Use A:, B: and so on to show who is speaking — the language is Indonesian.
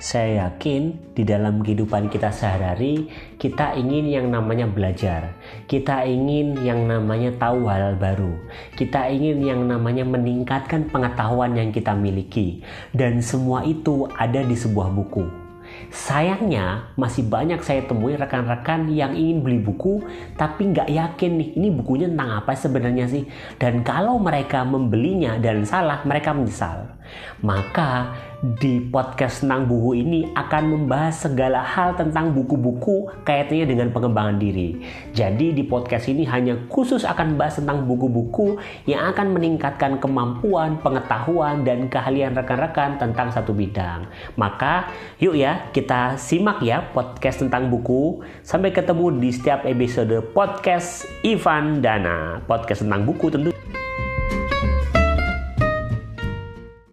A: Saya yakin di dalam kehidupan kita sehari-hari kita ingin yang namanya belajar. Kita ingin yang namanya tahu hal baru. Kita ingin yang namanya meningkatkan pengetahuan yang kita miliki. Dan semua itu ada di sebuah buku. Sayangnya masih banyak saya temui rekan-rekan yang ingin beli buku tapi nggak yakin nih ini bukunya tentang apa sebenarnya sih. Dan kalau mereka membelinya dan salah mereka menyesal. Maka di podcast tentang buku ini akan membahas segala hal tentang buku-buku kaitannya dengan pengembangan diri. Jadi di podcast ini hanya khusus akan membahas tentang buku-buku yang akan meningkatkan kemampuan, pengetahuan, dan keahlian rekan-rekan tentang satu bidang. Maka yuk ya kita simak ya podcast tentang buku. Sampai ketemu di setiap episode podcast Ivan Dana. Podcast tentang buku tentu.